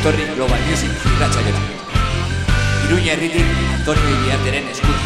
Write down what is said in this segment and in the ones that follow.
etorri Global Music irratxaketa. Iruña herritik Antonio Iriarteren eskutik.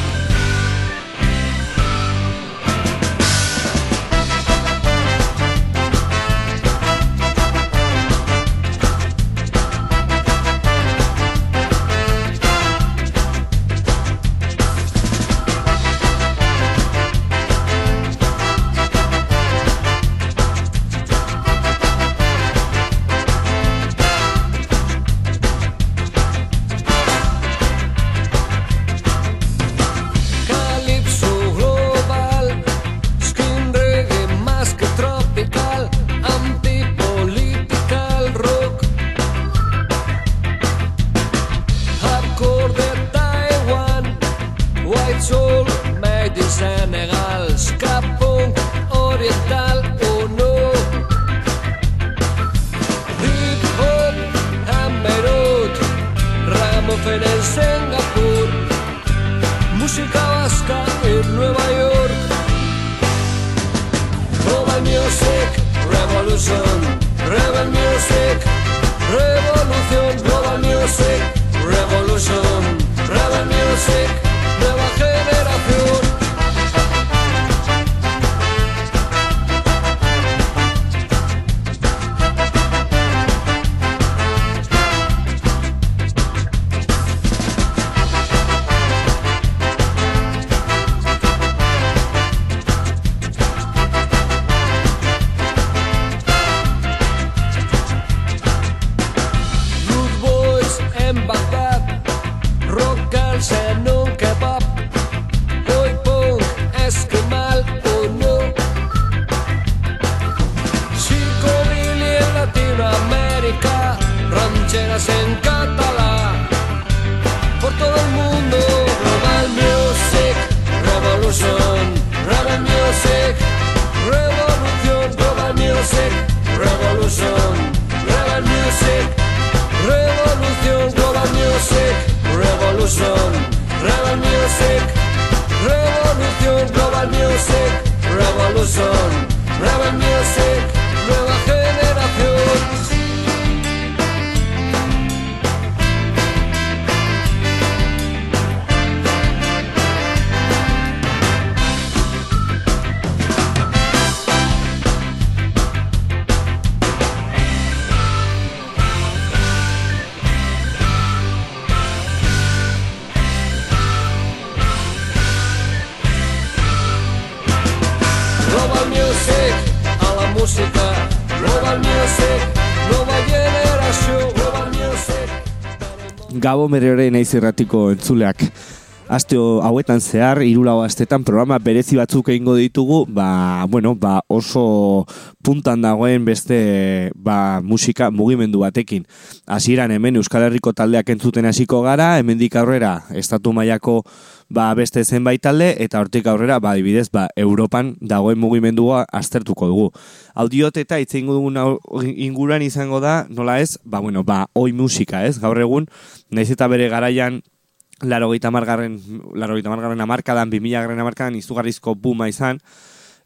Merore naiz erratiko entzuleak. Asteo hauetan zehar, irulau astetan programa berezi batzuk egingo ditugu, ba, bueno, ba, oso puntan dagoen beste ba, musika mugimendu batekin. Hasieran hemen Euskal Herriko taldeak entzuten hasiko gara, hemendik aurrera estatu mailako ba, beste zenbait talde, eta hortik aurrera, ba, dibidez, ba, Europan dagoen mugimendua aztertuko dugu. Audiot eta itzeingo dugun inguruan izango da, nola ez, ba, bueno, ba, oi musika, ez, gaur egun, naiz eta bere garaian, laro gita margarren, laro gita margarren amarkadan, bimila garren amarkadan, izugarrizko buma izan,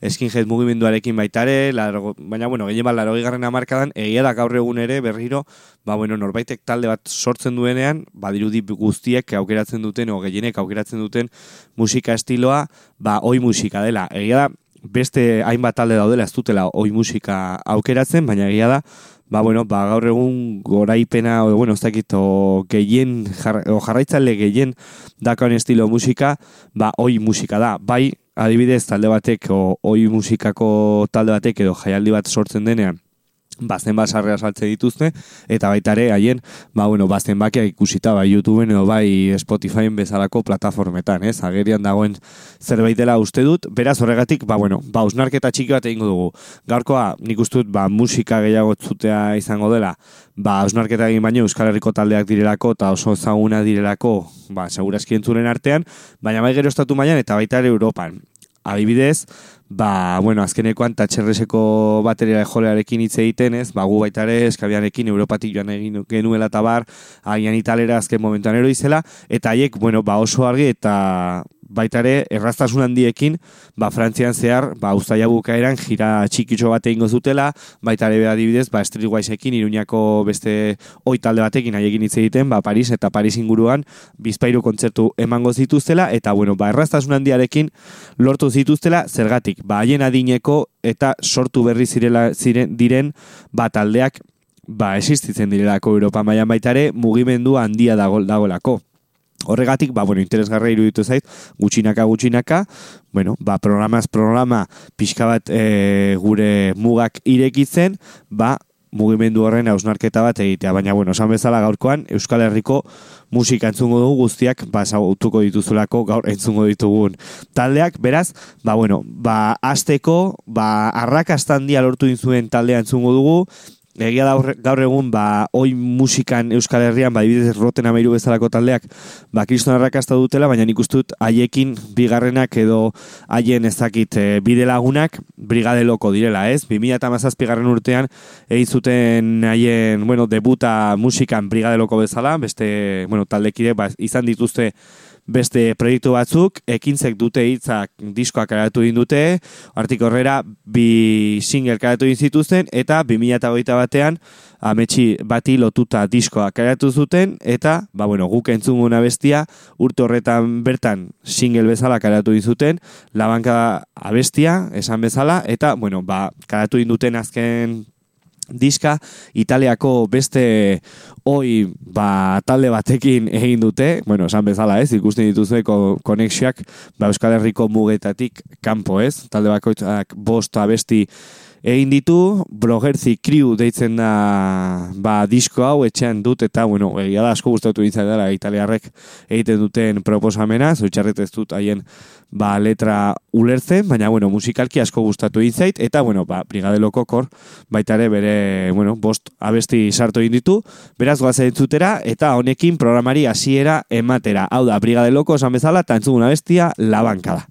skinhead mugimenduarekin baitare, laro, baina, bueno, gehien bat, laro garren amarkadan, egia da gaur egun ere, berriro, ba, bueno, norbaitek talde bat sortzen duenean, badirudi guztiek aukeratzen duten, o gehienek aukeratzen duten musika estiloa, ba, oi musika dela. Egia da, beste hainbat talde daudela ez dutela oi musika aukeratzen, baina egia da, ba, bueno, ba, gaur egun goraipena, o, bueno, ez dakit, o, gehien, jar, o, jarraitzale gehien dakaun estilo musika, ba, oi musika da. Bai, adibidez, talde batek, o, oi musikako talde batek edo jaialdi bat sortzen denean, bazen basarrea saltze dituzte, eta baita ere, haien, ba, bueno, bazen bakia ikusita, bai YouTubeen edo bai Spotifyen bezalako plataformetan, ez? Agerian dagoen zerbait dela uste dut, beraz horregatik, ba, bueno, ba, usnarketa txiki bat egingo dugu. Gaurkoa, nik uste dut, ba, musika gehiago zutea izango dela, ba, usnarketa egin baino Euskal Herriko taldeak direlako, eta oso ezaguna direlako, ba, segurazki entzuren artean, baina bai gero estatu mailan eta baita ere Europan. Adibidez, ba, bueno, azkenekoan tatxerreseko bateria jolearekin hitz egiten, ez? Ba, gu baita ere, eskabianekin Europatik joan egin genuela eta bar, agian italera azken momentuan ero izela, eta haiek, bueno, ba, oso argi eta baitare erraztasun handiekin, ba, Frantzian zehar, ba, ustaia bukaeran jira txikitxo bat egingo zutela, baitare beha dibidez, ba, Streetwise-ekin, iruñako beste oi talde batekin egin hitz egiten, ba, Paris eta Paris inguruan bizpairu kontzertu emango zituztela, eta, bueno, ba, erraztasun handiarekin lortu zituztela, zergatik, ba, haien adineko eta sortu berri zirela, ziren, diren, ba, taldeak, ba, existitzen direlako Europa mailan baitare, mugimendu handia dago, dagoelako. Horregatik, ba, bueno, interesgarra iruditu zait, gutxinaka, gutxinaka, bueno, ba, programaz programa pixka bat e, gure mugak irekitzen, ba, mugimendu horren hausnarketa bat egitea. Baina, bueno, esan bezala gaurkoan, Euskal Herriko musika entzungo dugu guztiak, ba, zautuko dituzulako gaur entzungo ditugun taldeak. Beraz, ba, bueno, ba, azteko, ba, arrakastan dia lortu dintzuen taldea entzungo dugu, Egia da gaur egun, ba, oi musikan Euskal Herrian, ba, ibidez roten amairu bezalako taldeak, ba, kriston arrakasta dutela, baina nik ustut haiekin bigarrenak edo haien ezakit e, bide lagunak brigade loko direla, ez? 2000 eta mazazpigarren urtean, egin zuten haien, bueno, debuta musikan brigade loko bezala, beste, bueno, taldekide, ba, izan dituzte beste proiektu batzuk, ekintzek dute hitzak diskoa karatu egin dute, artik horrera bi single karatu egin zituzten, eta 2008 batean ametsi bati lotuta diskoa karatu zuten, eta, ba bueno, guk entzunguna bestia, urte horretan bertan single bezala karatu egin zuten, labanka abestia, esan bezala, eta, bueno, ba, karatu egin duten azken diska Italiako beste oi ba, talde batekin egin dute, bueno, esan bezala ez, ikusten dituzueko konexioak ba, Euskal Herriko mugetatik kanpo ez, talde bakoitzak bost abesti egin ditu, blogerzi kriu deitzen da ba, disko hau etxean dut eta, bueno, egia da asko gustatu dela italiarrek egiten duten proposamena, zoitxarret ez dut haien ba, letra ulertzen, baina, bueno, musikalki asko gustatu dintzen, eta, bueno, ba, brigade lokokor, baita ere bere, bueno, bost abesti sartu egin ditu, beraz goazen zutera, eta honekin programari hasiera ematera. Hau da, brigade loko esan bezala, eta entzugun abestia, labankada.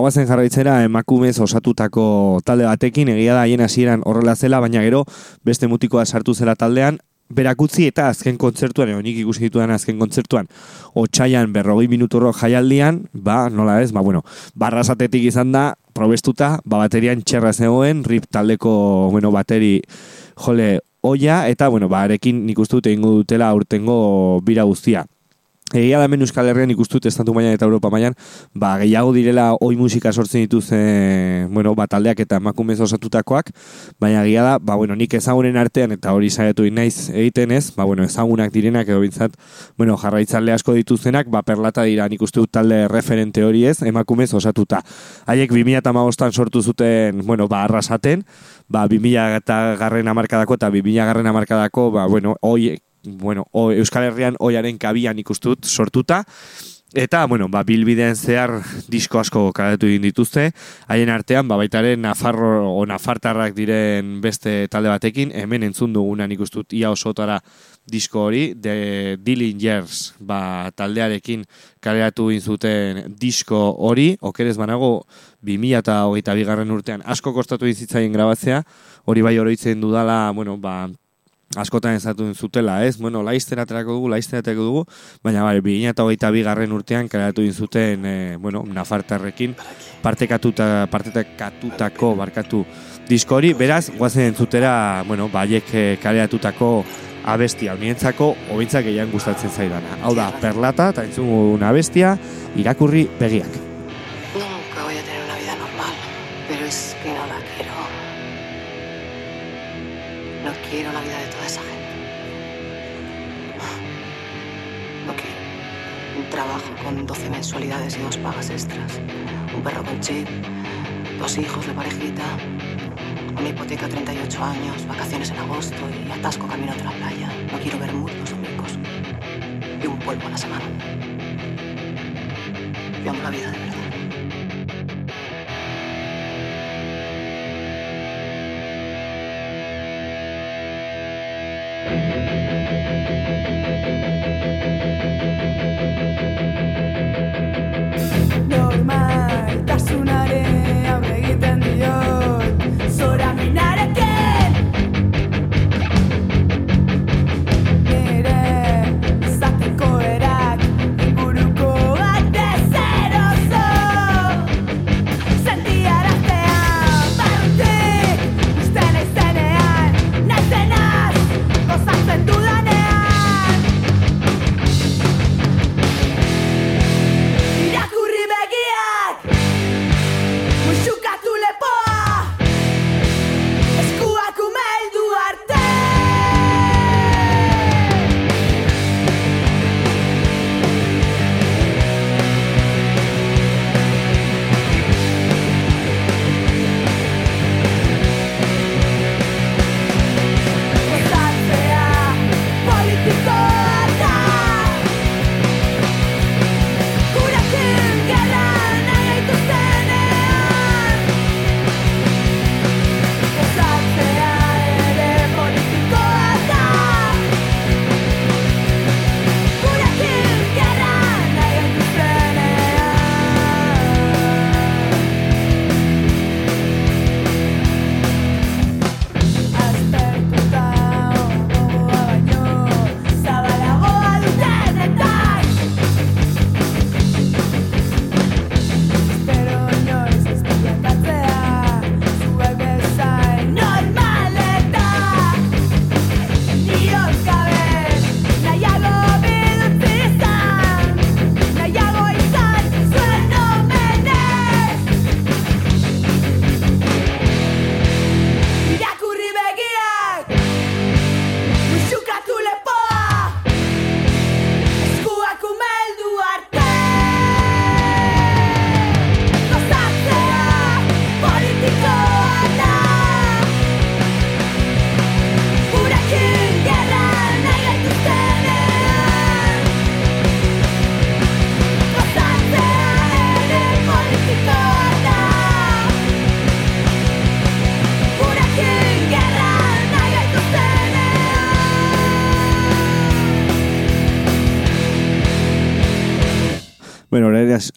Bagoazen jarraitzera emakumez osatutako talde batekin, egia da haien hasieran horrela zela, baina gero beste mutikoa sartu zela taldean, berakutzi eta azken kontzertuan, edo ikusi ditudan azken kontzertuan, otxaian berrogei minuturo jaialdian, ba, nola ez, ba, bueno, barrazatetik izan da, probestuta, ba, baterian txerra zegoen, rip taldeko, bueno, bateri, jole, oia, eta, bueno, ba, arekin nik uste dut egingo dutela urtengo bira guztia. Egia da hemen Euskal Herrian ikustut estatu mailan eta Europa mailan, ba, gehiago direla oi musika sortzen dituz e, bueno, ba, taldeak eta emakumez osatutakoak, baina egia da, ba, bueno, nik ezagunen artean eta hori saiatu naiz egiten ez, ba, bueno, ezagunak direnak edo bintzat, bueno, jarraitzale asko dituzenak, ba, perlata dira nik uste dut talde referente hori ez, emakumez osatuta. Haiek 2008an sortu zuten, bueno, ba, arrasaten, ba, 2000 eta garren amarkadako eta 2000 garren amarkadako, ba, bueno, hoi bueno, o, Euskal Herrian oiaren kabian ikustut sortuta, Eta, bueno, ba, bilbidean zehar disko asko karetu egin dituzte, haien artean, ba, baitaren Nafarro o Nafartarrak diren beste talde batekin, hemen entzun dugunan ikustut ia osotara disko hori, de Dillingers ba, taldearekin egin zuten disko hori, okerez banago, 2000 eta hogeita bigarren urtean asko kostatu izitzaien grabatzea, hori bai oroitzen dudala, bueno, ba, askotan ezatu zutela, ez? Bueno, laizten aterako dugu, laizten aterako dugu, baina bai, bi eta hogeita bi garren urtean kareatu zuten, e, bueno, nafartarrekin partekatuta, partekatutako barkatu diskori, beraz, guazen entzutera, bueno, baiek e, kareatutako abestia, unientzako, obintzak egin gustatzen zaidana. Hau da, perlata, eta entzun abestia, irakurri begiak. quiero la vida de toda trabajo con 12 mensualidades y dos pagas extras. Un perro con chip. Dos hijos de parejita. Una hipoteca 38 años. Vacaciones en agosto y atasco camino de la playa. No quiero ver muslos domingos. Y un polvo a la semana. Yo amo la vida de verdad. jön Szóra mi ne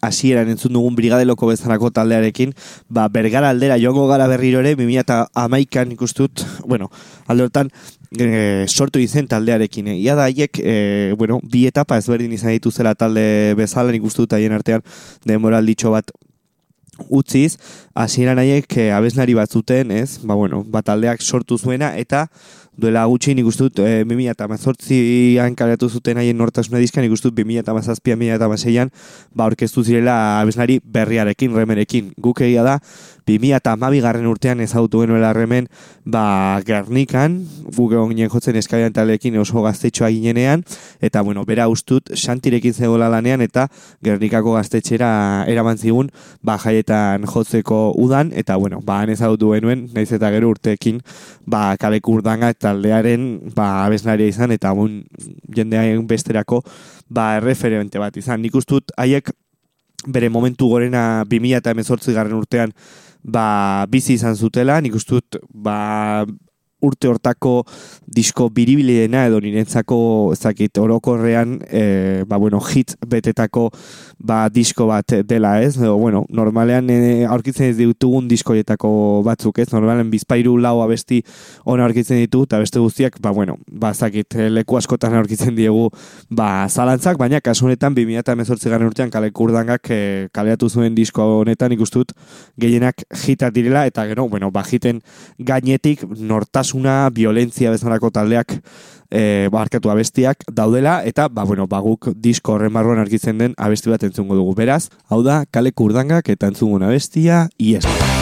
hasieran entzun dugun brigadeloko bezalako taldearekin, ba, bergara aldera joango gara berriro ere, 2008an ikustut, bueno, alde hortan, e, sortu izen taldearekin. Eh? Ia da haiek, e, bueno, bi etapa ezberdin izan dituzela talde uste dut haien artean denboralditxo bat utziz, hasieran haiek e, abeslari bat zuten, ez? Ba, bueno, ba, taldeak sortu zuena, eta duela gutxi nik uste dut e, 2018an kaleratu zuten haien nortasuna dizka, nik uste dut 2017an, 2016an, ba, orkestu zirela abeslari berriarekin, remerekin. Guk egia da, 2012 garren urtean ezagutu genuela remen, ba, Gernikan, guk egon ginen jotzen eskaian talekin oso gaztetxoa ginenean, eta, bueno, bera ustut, Santirekin zegoela lanean, eta Gernikako gaztetxera eraman zigun, ba, jaietan jotzeko udan, eta, bueno, ba, han ezagutu genuen, naiz eta gero urteekin, ba, kaleko urdanga taldearen, ba, abeslaria izan, eta, bon, jendearen besterako, ba, referente bat izan. Nik ustut, haiek, bere momentu gorena 2000 eta garren urtean ba, bizi izan zutela, nik uste dut ba, urte hortako disko biribilena edo nirentzako ezakit orokorrean e, ba, bueno, hit betetako ba, disko bat dela ez? Edo, bueno, normalean e, aurkitzen ez ditugun diskoietako batzuk ez? Normalean bizpairu lau abesti ona aurkitzen ditu eta beste guztiak ba, bueno, ba, ezakit leku askotan aurkitzen diegu ba, zalantzak, baina kasu honetan 2018 garren urtean kale kurdangak e, kaleatu zuen disko honetan ikustut gehienak hitak direla eta gero, bueno, ba, hiten gainetik nortasun batasuna, violentzia bezalako taldeak e, barkatu abestiak daudela, eta, ba, bueno, baguk disko horren barruan argitzen den abesti bat entzungo dugu. Beraz, hau da, kale kurdangak eta entzungun abestia, ies.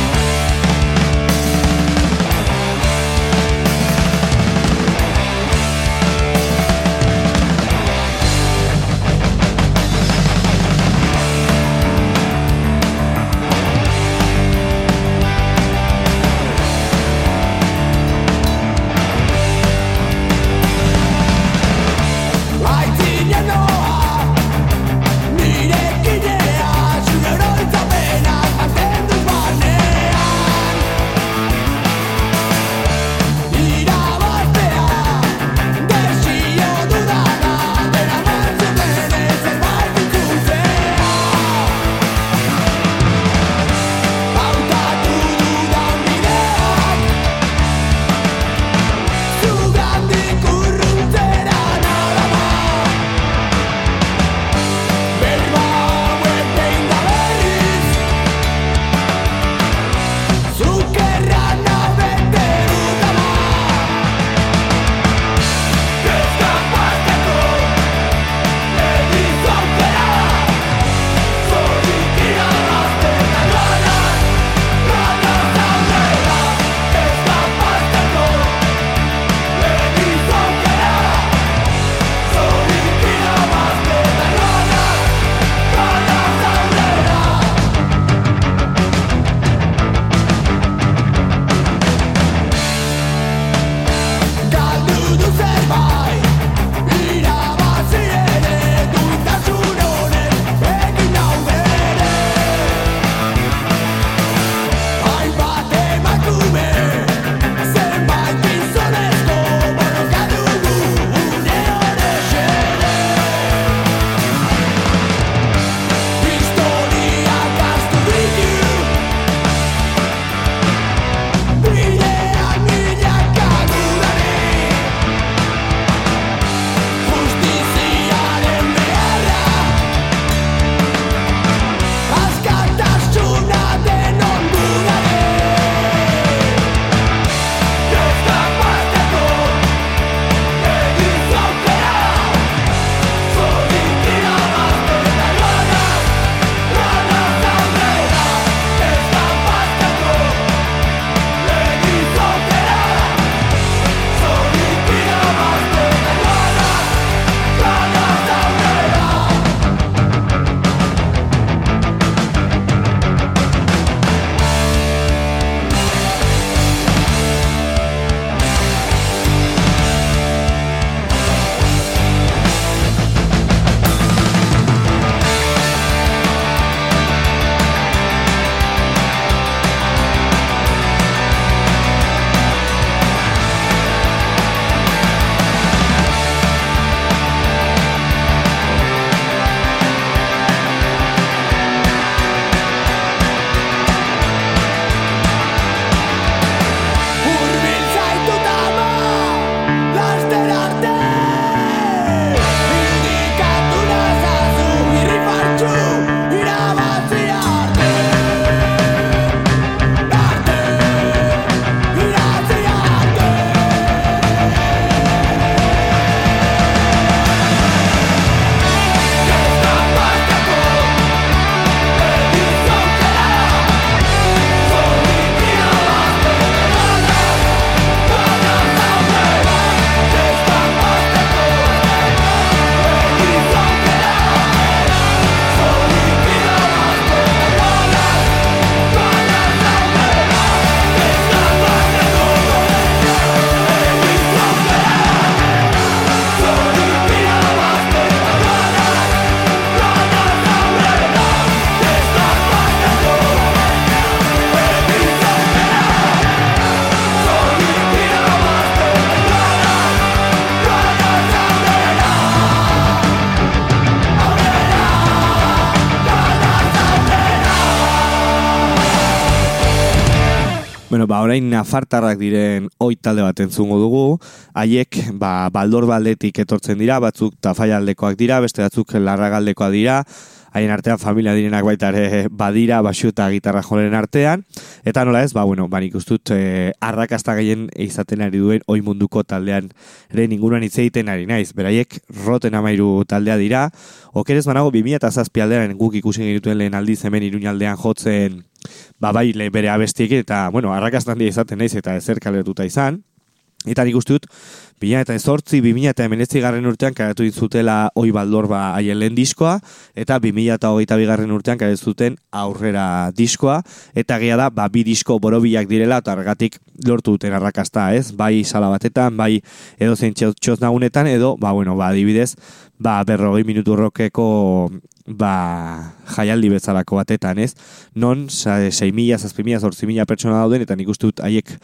Orain nafartarrak diren oi talde bat entzungo dugu, haiek, ba, baldor baldetik etortzen dira, batzuk tafaialdekoak dira, beste batzuk larragaldekoak dira, haien artean familia direnak baita ere badira, basu eta gitarra jolen artean, eta nola ez, ba, bueno, ba, nik ustut, eh, arrakasta gehien izaten ari duen oi munduko taldean ere ningunan hitz egiten ari naiz, beraiek roten amairu taldea dira, okerez banago 2000 eta zazpi aldean guk ikusi genituen lehen aldiz hemen iruñaldean jotzen, ba, bai, bere abestiek eta, bueno, arrakastan dira izaten naiz eta ezer kaletuta izan, Eta nik uste dut, 2000 eta ezortzi, 2000 eta emenetzi garren urtean karatu ditzutela oi baldor ba haien lehen diskoa, eta 2000 eta hogeita bigarren urtean karatu zuten aurrera diskoa, eta gea da, ba, bi disko borobilak direla, eta argatik lortu duten arrakasta, ez? Bai sala batetan, bai edo zein txoz nagunetan, edo, ba, bueno, ba, adibidez, ba, berrogei minutu rokeko ba, jaialdi bezalako batetan, ez? Non, 6 mila, 6 mila, 8 mila pertsona dauden, eta nik uste dut haiek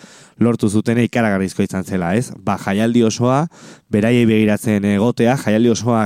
lortu zuten ikaragarrizko izan zela, ez? Ba, jaialdi osoa, beraiei begiratzen egotea, jaialdi osoa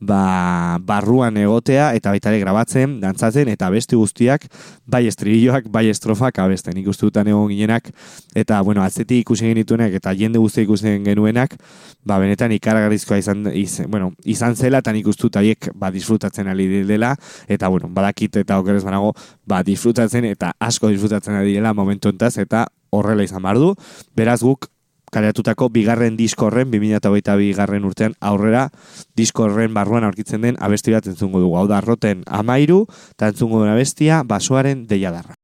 ba, barruan egotea eta baita ere grabatzen, dantzatzen eta beste guztiak bai estribilloak, bai estrofak abesten ikustutan egon ginenak eta bueno, atzetik ikusi genituenak eta jende guzti ikusten genuenak ba, benetan ikaragarrizkoa izan, iz, bueno, izan zela eta nik ustut haiek ba, disfrutatzen ali dela eta bueno, badakit eta okerez banago ba, disfrutatzen eta asko disfrutatzen ari dela momentu entaz eta horrela izan bardu. Beraz guk kareatutako bigarren diskorren, 2008 bigarren urtean aurrera diskorren barruan aurkitzen den abesti bat entzungo dugu. Hau da, roten amairu, eta entzungo duen abestia, basoaren deiadarra.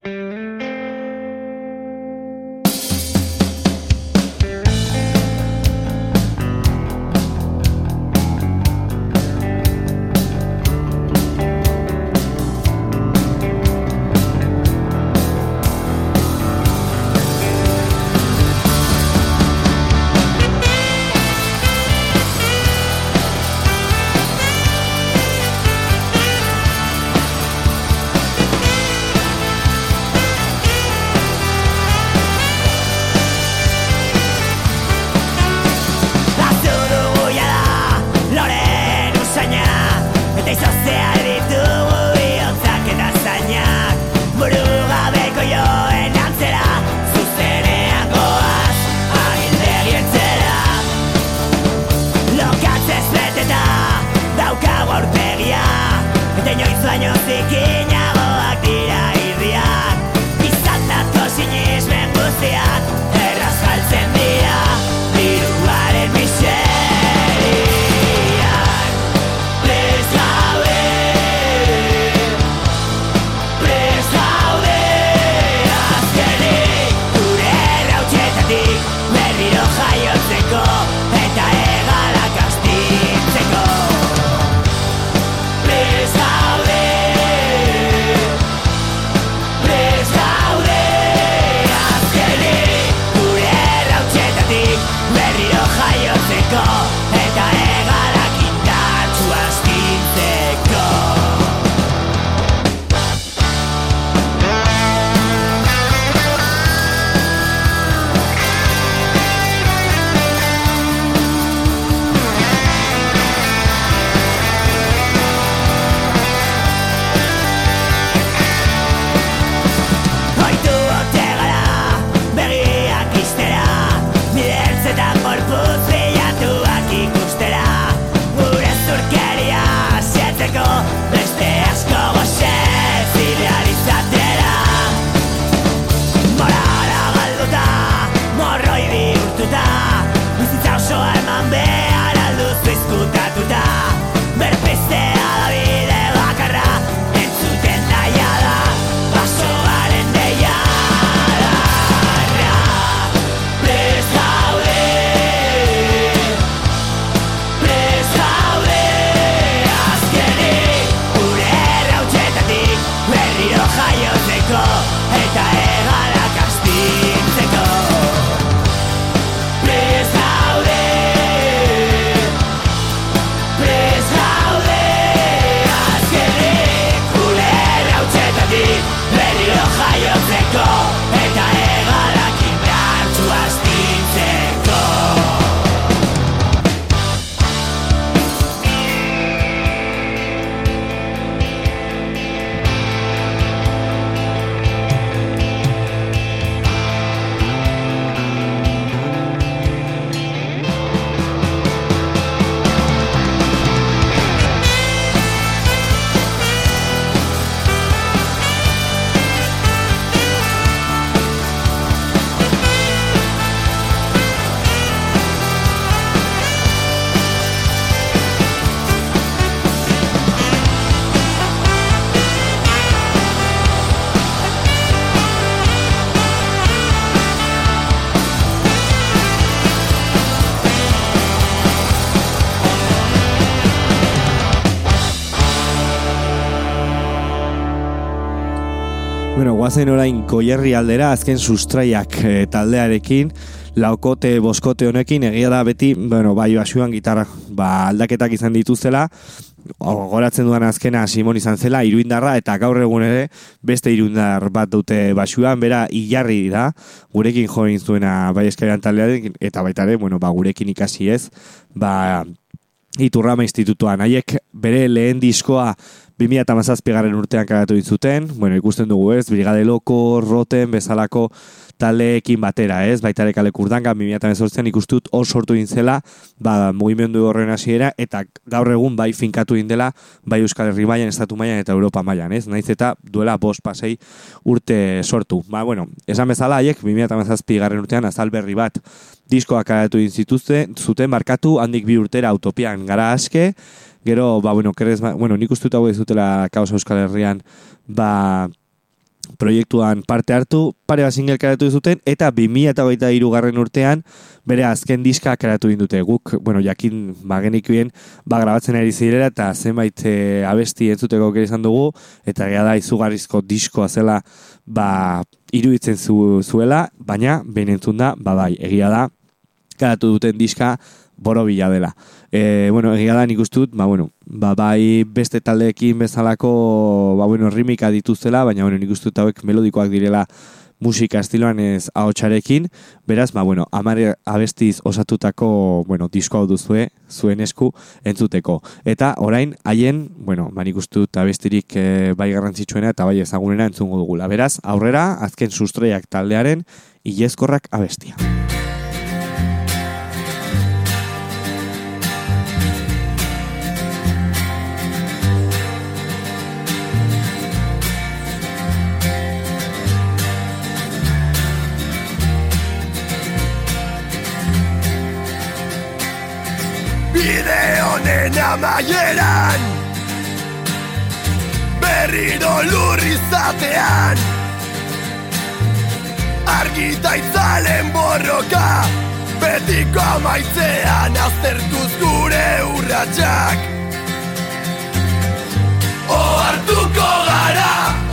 Guazen orain goierri aldera azken sustraiak e, taldearekin, laukote, boskote honekin, egia da beti, bueno, bai basuan gitarra, ba, aldaketak izan dituzela, goratzen dudan azkena Simon izan zela, iruindarra, eta gaur egun ere, beste iruindar bat dute basuan, bera, hilarri da, gurekin join zuena bai eskarian taldearekin, eta baita ere, bueno, ba, gurekin ikasi ez, ba, Iturrama institutuan, haiek bere lehen diskoa 2008 garen urtean karatu ditzuten, bueno, ikusten dugu ez, Brigade Loko, Roten, bezalako taldeekin batera, ez? Baita ere kale kurdanga, 2008an ikustut hor sortu dintzela, ba, mugimendu horren hasiera eta gaur egun bai finkatu dela, bai Euskal Herri mailan, Estatu mailan eta Europa mailan, ez? Naiz eta duela bost pasei urte sortu. Ba, bueno, esan bezala haiek, 2008 garren urtean azal berri bat diskoak karatu dintzituzte, zuten markatu handik bi urtera utopian gara aske, gero, ba, bueno, kerez, ba, bueno, nik uste hau ez dutela kaos Euskal Herrian, ba, proiektuan parte hartu, pare bat single karatu zuten, eta 2008 irugarren urtean, bere azken diska karatu dute. Guk, bueno, jakin, ba, genikuen, ba, grabatzen ari zirela, eta zenbait e, abesti entzuteko kere izan dugu, eta gara da, izugarrizko diskoa zela, ba, iruditzen zu, zuela, baina, behin entzun da, ba, bai, egia da, karatu duten diska, borobila dela. E, bueno, egia da nik ustut, ba, bueno, ba, bai beste taldeekin bezalako, ba, bueno, rimika dituzela, baina, bueno, nik ustut hauek melodikoak direla musika estiloan ez ahotsarekin, beraz, ba, bueno, amare abestiz osatutako, bueno, disko hau duzue, zuen esku, entzuteko. Eta, orain, haien, bueno, ba, nik ustut abestirik e, bai garrantzitsuena eta bai ezagunena entzungo dugula. Beraz, aurrera, azken sustraiak taldearen, ileskorrak abestia. Honen amaieran. Berriro lurri zatean. Argita itzalen borroka Betiko amaitzean aztertuz gure urratxak Oartuko gara,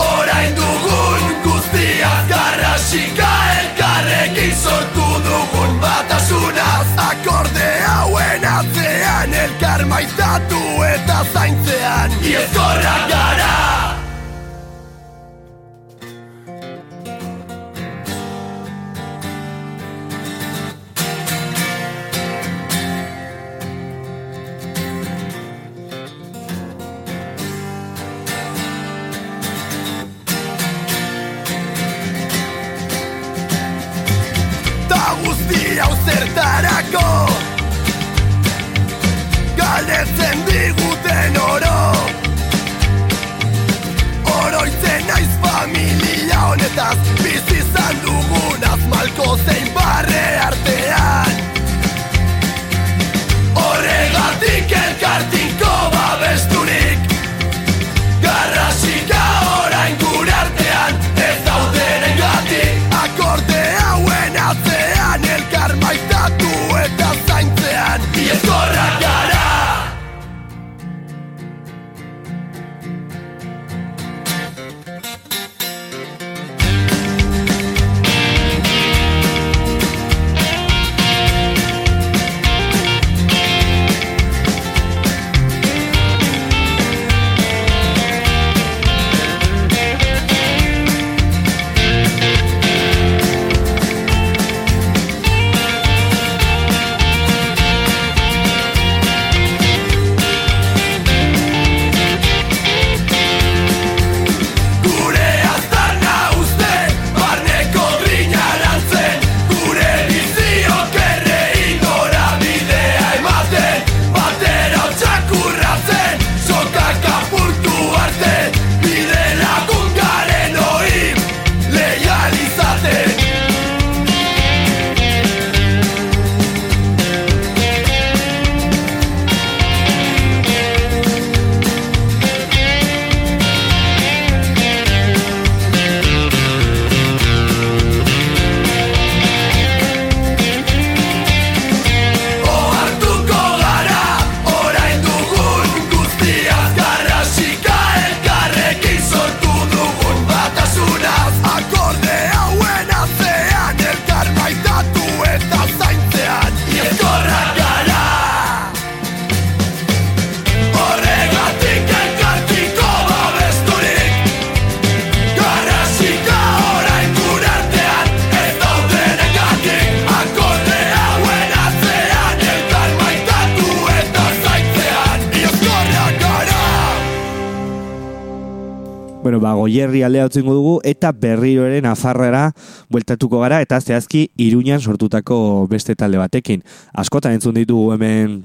orain dugun guztiaz garrasika elkarrekin sortu dugun batasunaz Akorde hauen atzean elkar maitatu eta zaintzean. Iezkorrak gara! Ta guzti hau zertarako Galdetzen diguten oro. Oroitzen naiz familia honetaz Bizizan dugunaz malko zein barre goierri aldea utzingo dugu, eta berriro ere Nafarrara bueltatuko gara, eta zehazki Iruñan sortutako beste talde batekin. Askotan entzun ditugu hemen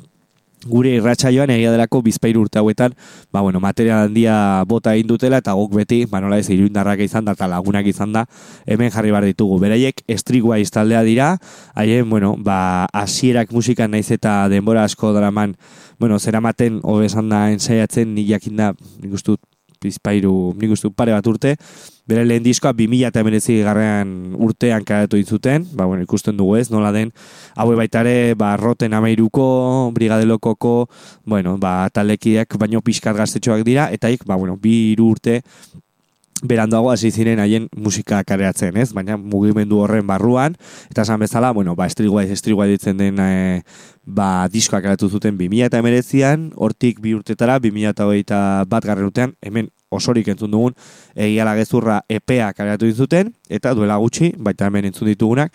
gure irratsaioan egia delako bizpairu urte hauetan, ba, bueno, material handia bota egin dutela, eta guk beti, ba, nola ez, iruindarrak izan da, eta lagunak izan da, hemen jarri bar ditugu. Beraiek estrigua iztaldea dira, haien, bueno, ba, asierak musikan naiz eta denbora asko draman, bueno, zeramaten, hobesan da, ensaiatzen, nik jakin da, nik ustut, bizpairu, nik uste pare bat urte, bere lehen diskoa 2000 eta emeretzi garrean urtean karatu ditzuten, ba, bueno, ikusten dugu ez, nola den, haue baitare, ba, roten amairuko, brigadelokoko, bueno, ba, talekideak baino pixkat gaztetxoak dira, eta ik, ba, bueno, bi iru urte, berandoago hasi ziren haien musika kareatzen, ez? Baina mugimendu horren barruan eta esan bezala, bueno, ba estrigua estrigua ditzen den e, ba diskoak karatu zuten 2019an, hortik bi urtetara 2021 bat garren urtean, hemen osorik entzun dugun egiala gezurra EPA kareatu zuten eta duela gutxi, baita hemen entzun ditugunak,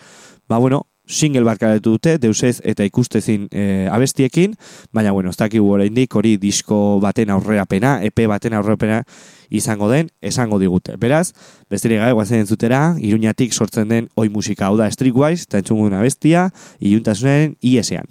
ba bueno, single bat karetu dute, deusez eta ikustezin e, abestiekin, baina bueno, ez dakigu oraindik hori disko baten aurreapena, EP baten aurreapena izango den, esango digute. Beraz, besterik gabe guazen entzutera, iruñatik sortzen den oi musika hau da Streetwise, eta entzungun abestia, iuntasunaren IESean.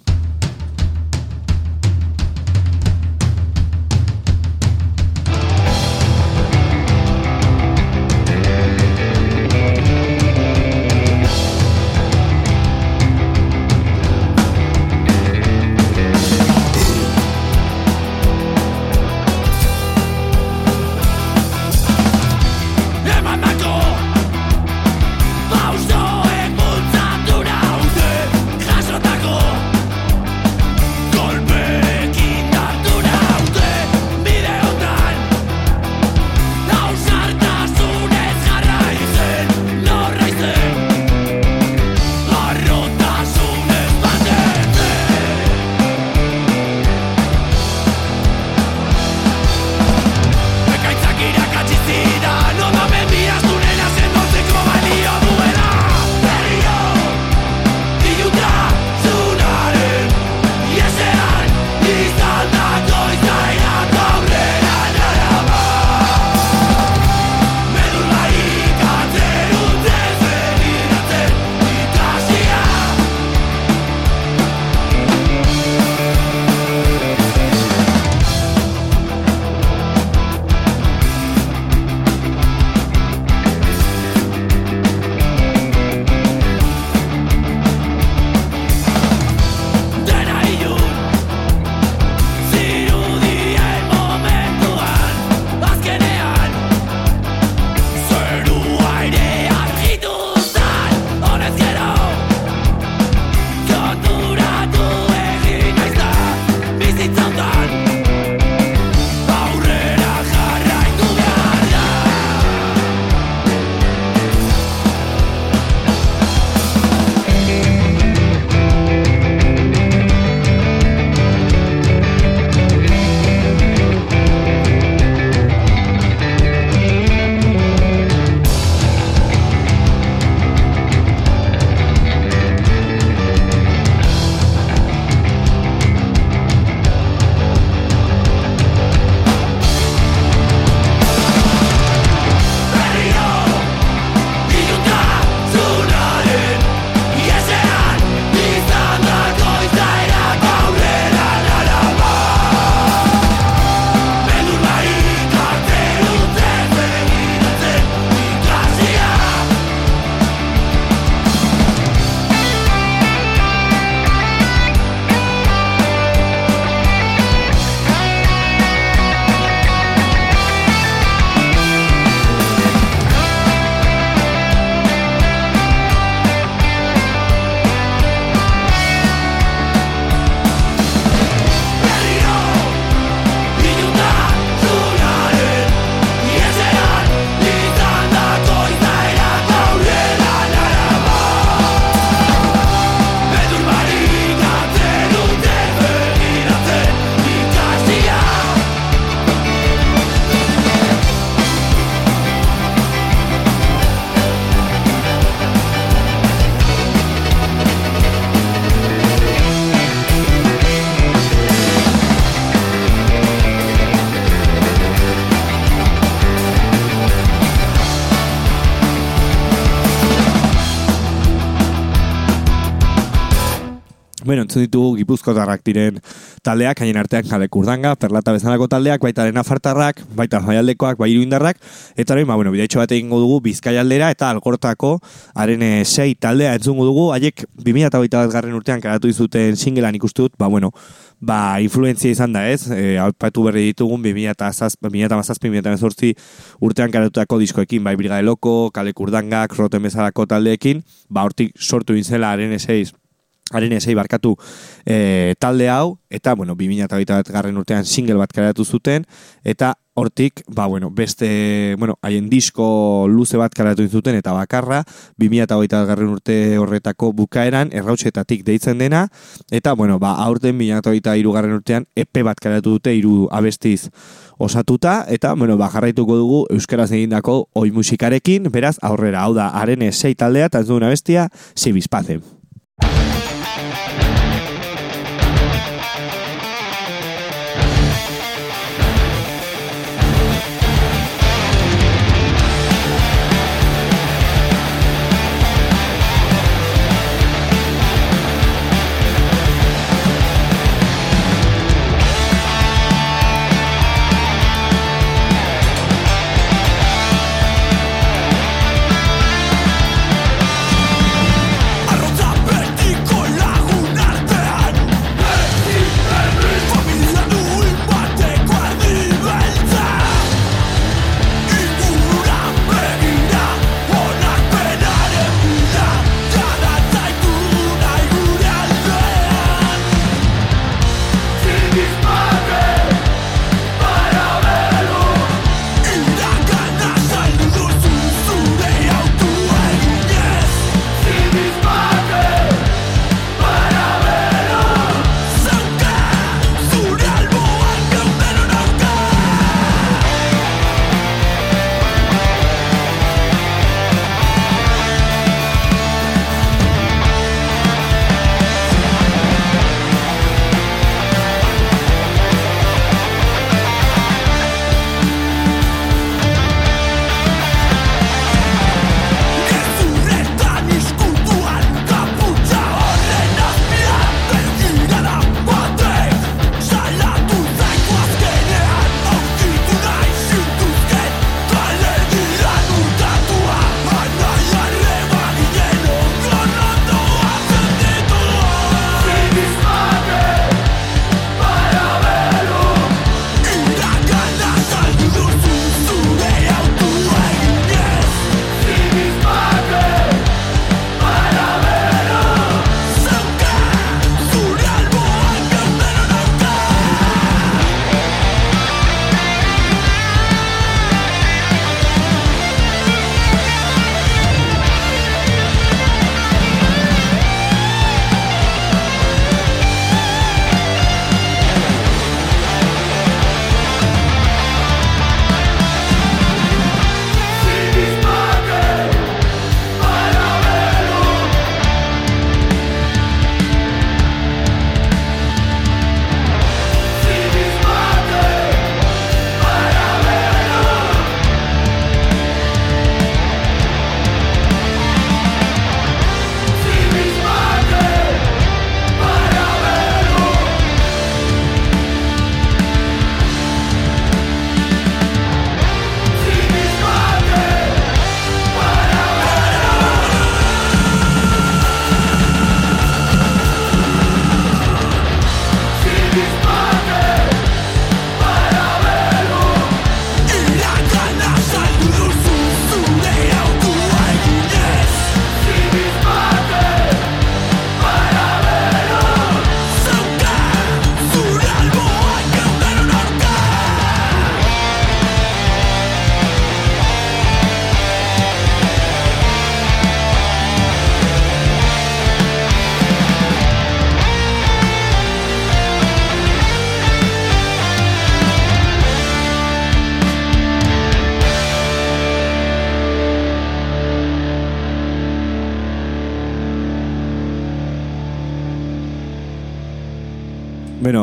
Bueno, entzun ditugu gipuzkotarrak diren taldeak, haien artean kale kurdanga, perlata bezalako taldeak, baita dena baita jaialdekoak, bai iruindarrak, eta hori, ba, bueno, bidaitxo bat egingo dugu bizkaialdera eta algortako arene sei taldea entzungo dugu, haiek 2008 bat garren urtean karatu izuten singlean ikustut, ba, bueno, ba, influenzia izan da ez, e, alpatu berri ditugun 2008-2008 urtean karatutako diskoekin, bai Brigade Loko, Kale Kurdangak, Roten bezalako taldeekin, ba, hortik sortu inzela arene 6 haren esei barkatu e, talde hau, eta, bueno, 2008 bat garren urtean single bat karatu zuten, eta hortik, ba, bueno, beste, bueno, haien disko luze bat karatu zuten, eta bakarra, 2008 garren urte horretako bukaeran, errautxetatik deitzen dena, eta, bueno, ba, aurten 2008 garren urtean, epe bat karatu dute, iru abestiz osatuta, eta, bueno, ba, jarraituko dugu Euskaraz egindako oi musikarekin, beraz, aurrera, hau da, haren esei taldea, eta ez duguna bestia, zibizpazen.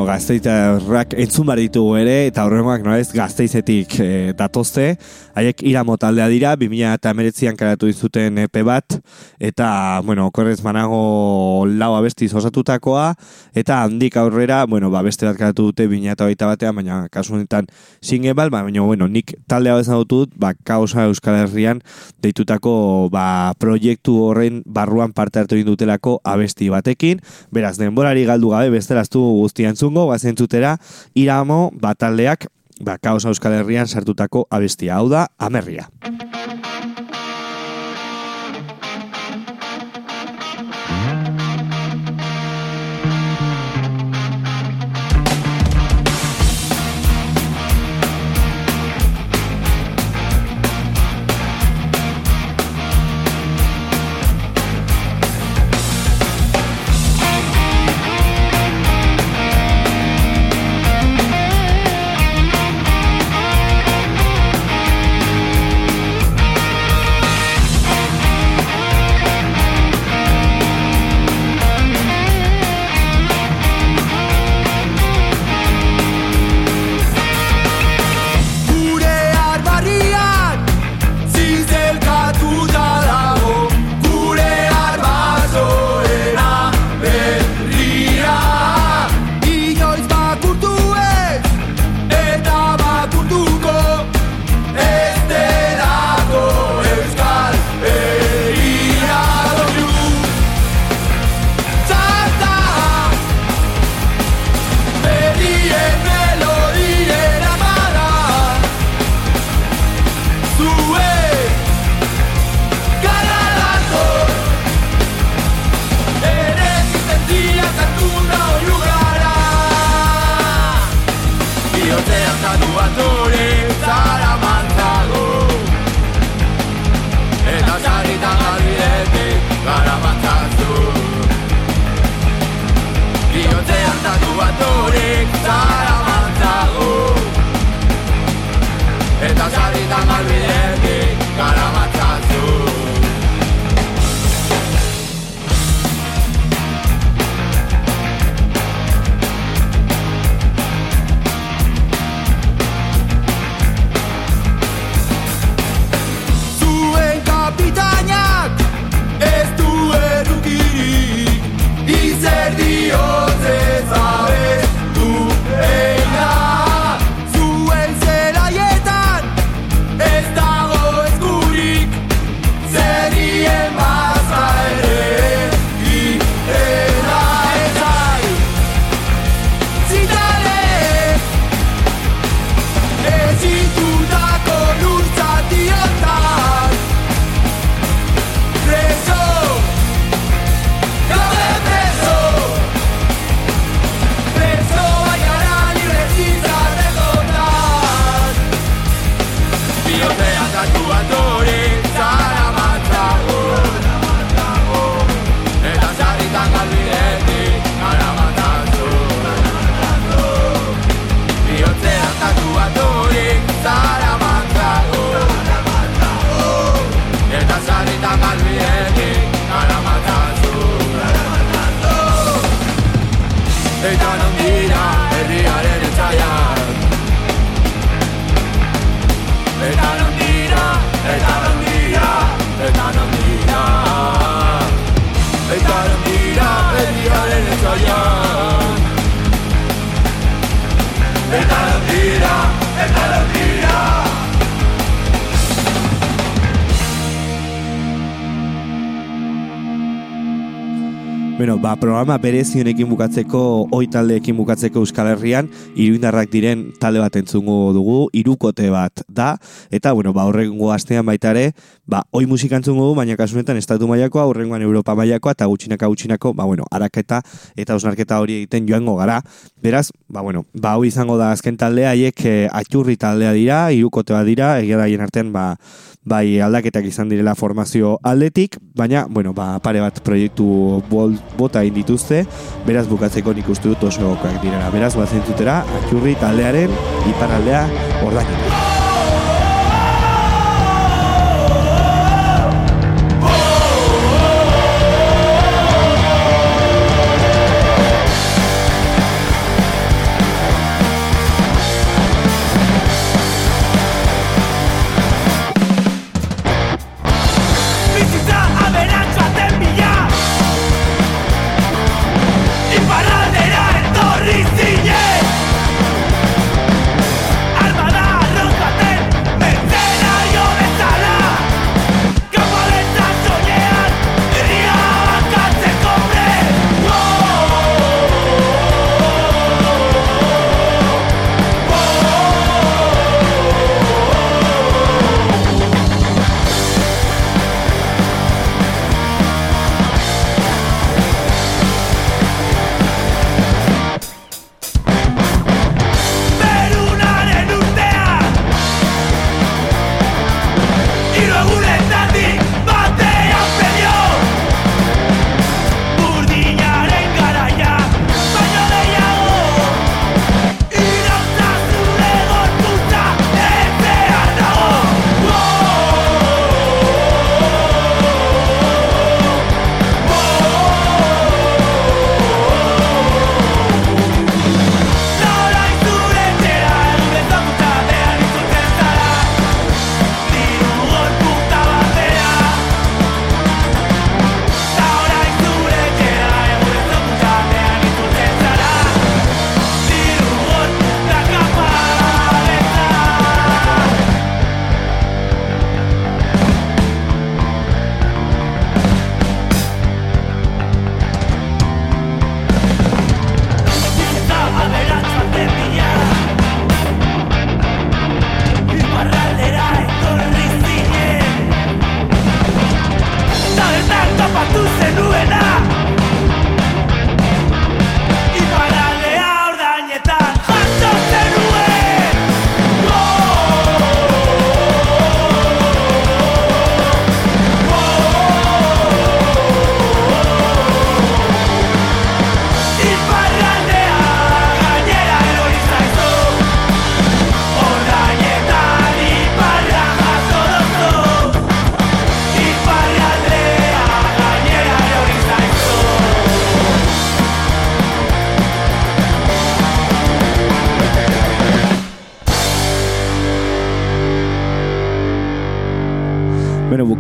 Bueno, gazteizarrak entzun bar ditugu ere, eta horrengoak noiz gazteizetik e, datozte. Haiek iramo taldea dira, 2008an karatu dizuten EP bat, eta, bueno, korrez manago lau abesti osatutakoa, eta handik aurrera, bueno, ba, beste bat karatu dute 2008 batean, baina kasu honetan single bat, ba, baina, bueno, nik taldea bezan dutut, ba, kaosa Euskal Herrian deitutako, ba, proiektu horren barruan parte hartu dutelako abesti batekin, beraz, denborari galdu gabe, besteraztu guztian entzungo, bazentzutera, iramo bataldeak, ba, kaos euskal herrian sartutako abestia, hau da, amerria. Programa berezionekin bukatzeko, oi taldeekin bukatzeko Euskal Herrian, iruindarrak diren talde bat entzungo dugu, irukote bat da, eta, bueno, ba, horrengo astean baita ere, ba, oi musika entzungo dugu, baina kasunetan estatu mailakoa, horrengoan Europa mailakoa, eta gutxinaka gutxinako, ba, bueno, araketa eta osnarketa hori egiten joango gara. Beraz, ba, bueno, ba, hoi izango da azken taldea, haiek eh, atxurri taldea dira, irukote bat dira, egia da artean, ba, bai aldaketak izan direla formazio aldetik, baina, bueno, ba, pare bat proiektu bol, bota indituzte, beraz bukatzeko nik uste dut oso direla. Beraz, bat zentzutera, atxurri taldearen iparaldea ordainatu.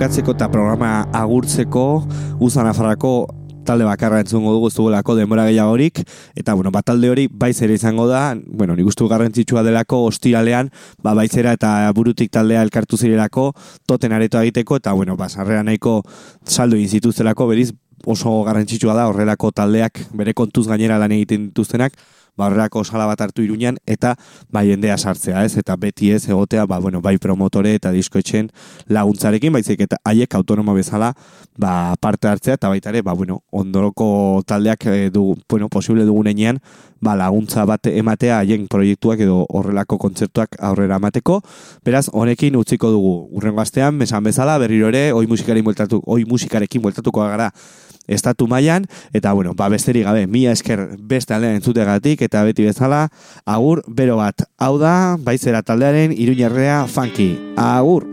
Bukatzeko eta programa agurtzeko, Uzan Afarrako talde bakarra entzungo dugu ez dugulako denbora gehiagorik, eta bueno, bat talde hori baizera izango da, bueno, nik ustu garrantzitsua delako ostiralean, ba baizera eta burutik taldea elkartu zirelako, toten areto egiteko, eta bueno, basarrean nahiko saldo inzituztelako, beriz oso garrantzitsua da horrelako taldeak bere kontuz gainera lan egiten dituztenak, ba, horrelako sala bat hartu iruñan, eta bai jendea sartzea, ez? Eta beti ez egotea, ba, bueno, bai promotore eta diskoetxen laguntzarekin, baizik eta haiek autonomo bezala ba, parte hartzea, eta baita ere, ba, bueno, ondoroko taldeak e, du, bueno, posible dugunean, ba, laguntza bat ematea haien proiektuak edo horrelako kontzertuak aurrera emateko. Beraz, honekin utziko dugu. Urrengo astean, mesan bezala, berriro ere, oi musikarekin bueltatu, oi musikarekin bueltatuko gara estatu mailan eta bueno, ba besterik gabe, mila esker beste aldean entzutegatik eta beti bezala, agur bero bat. Hau da, baizera taldearen iruñerrea funky. Agur!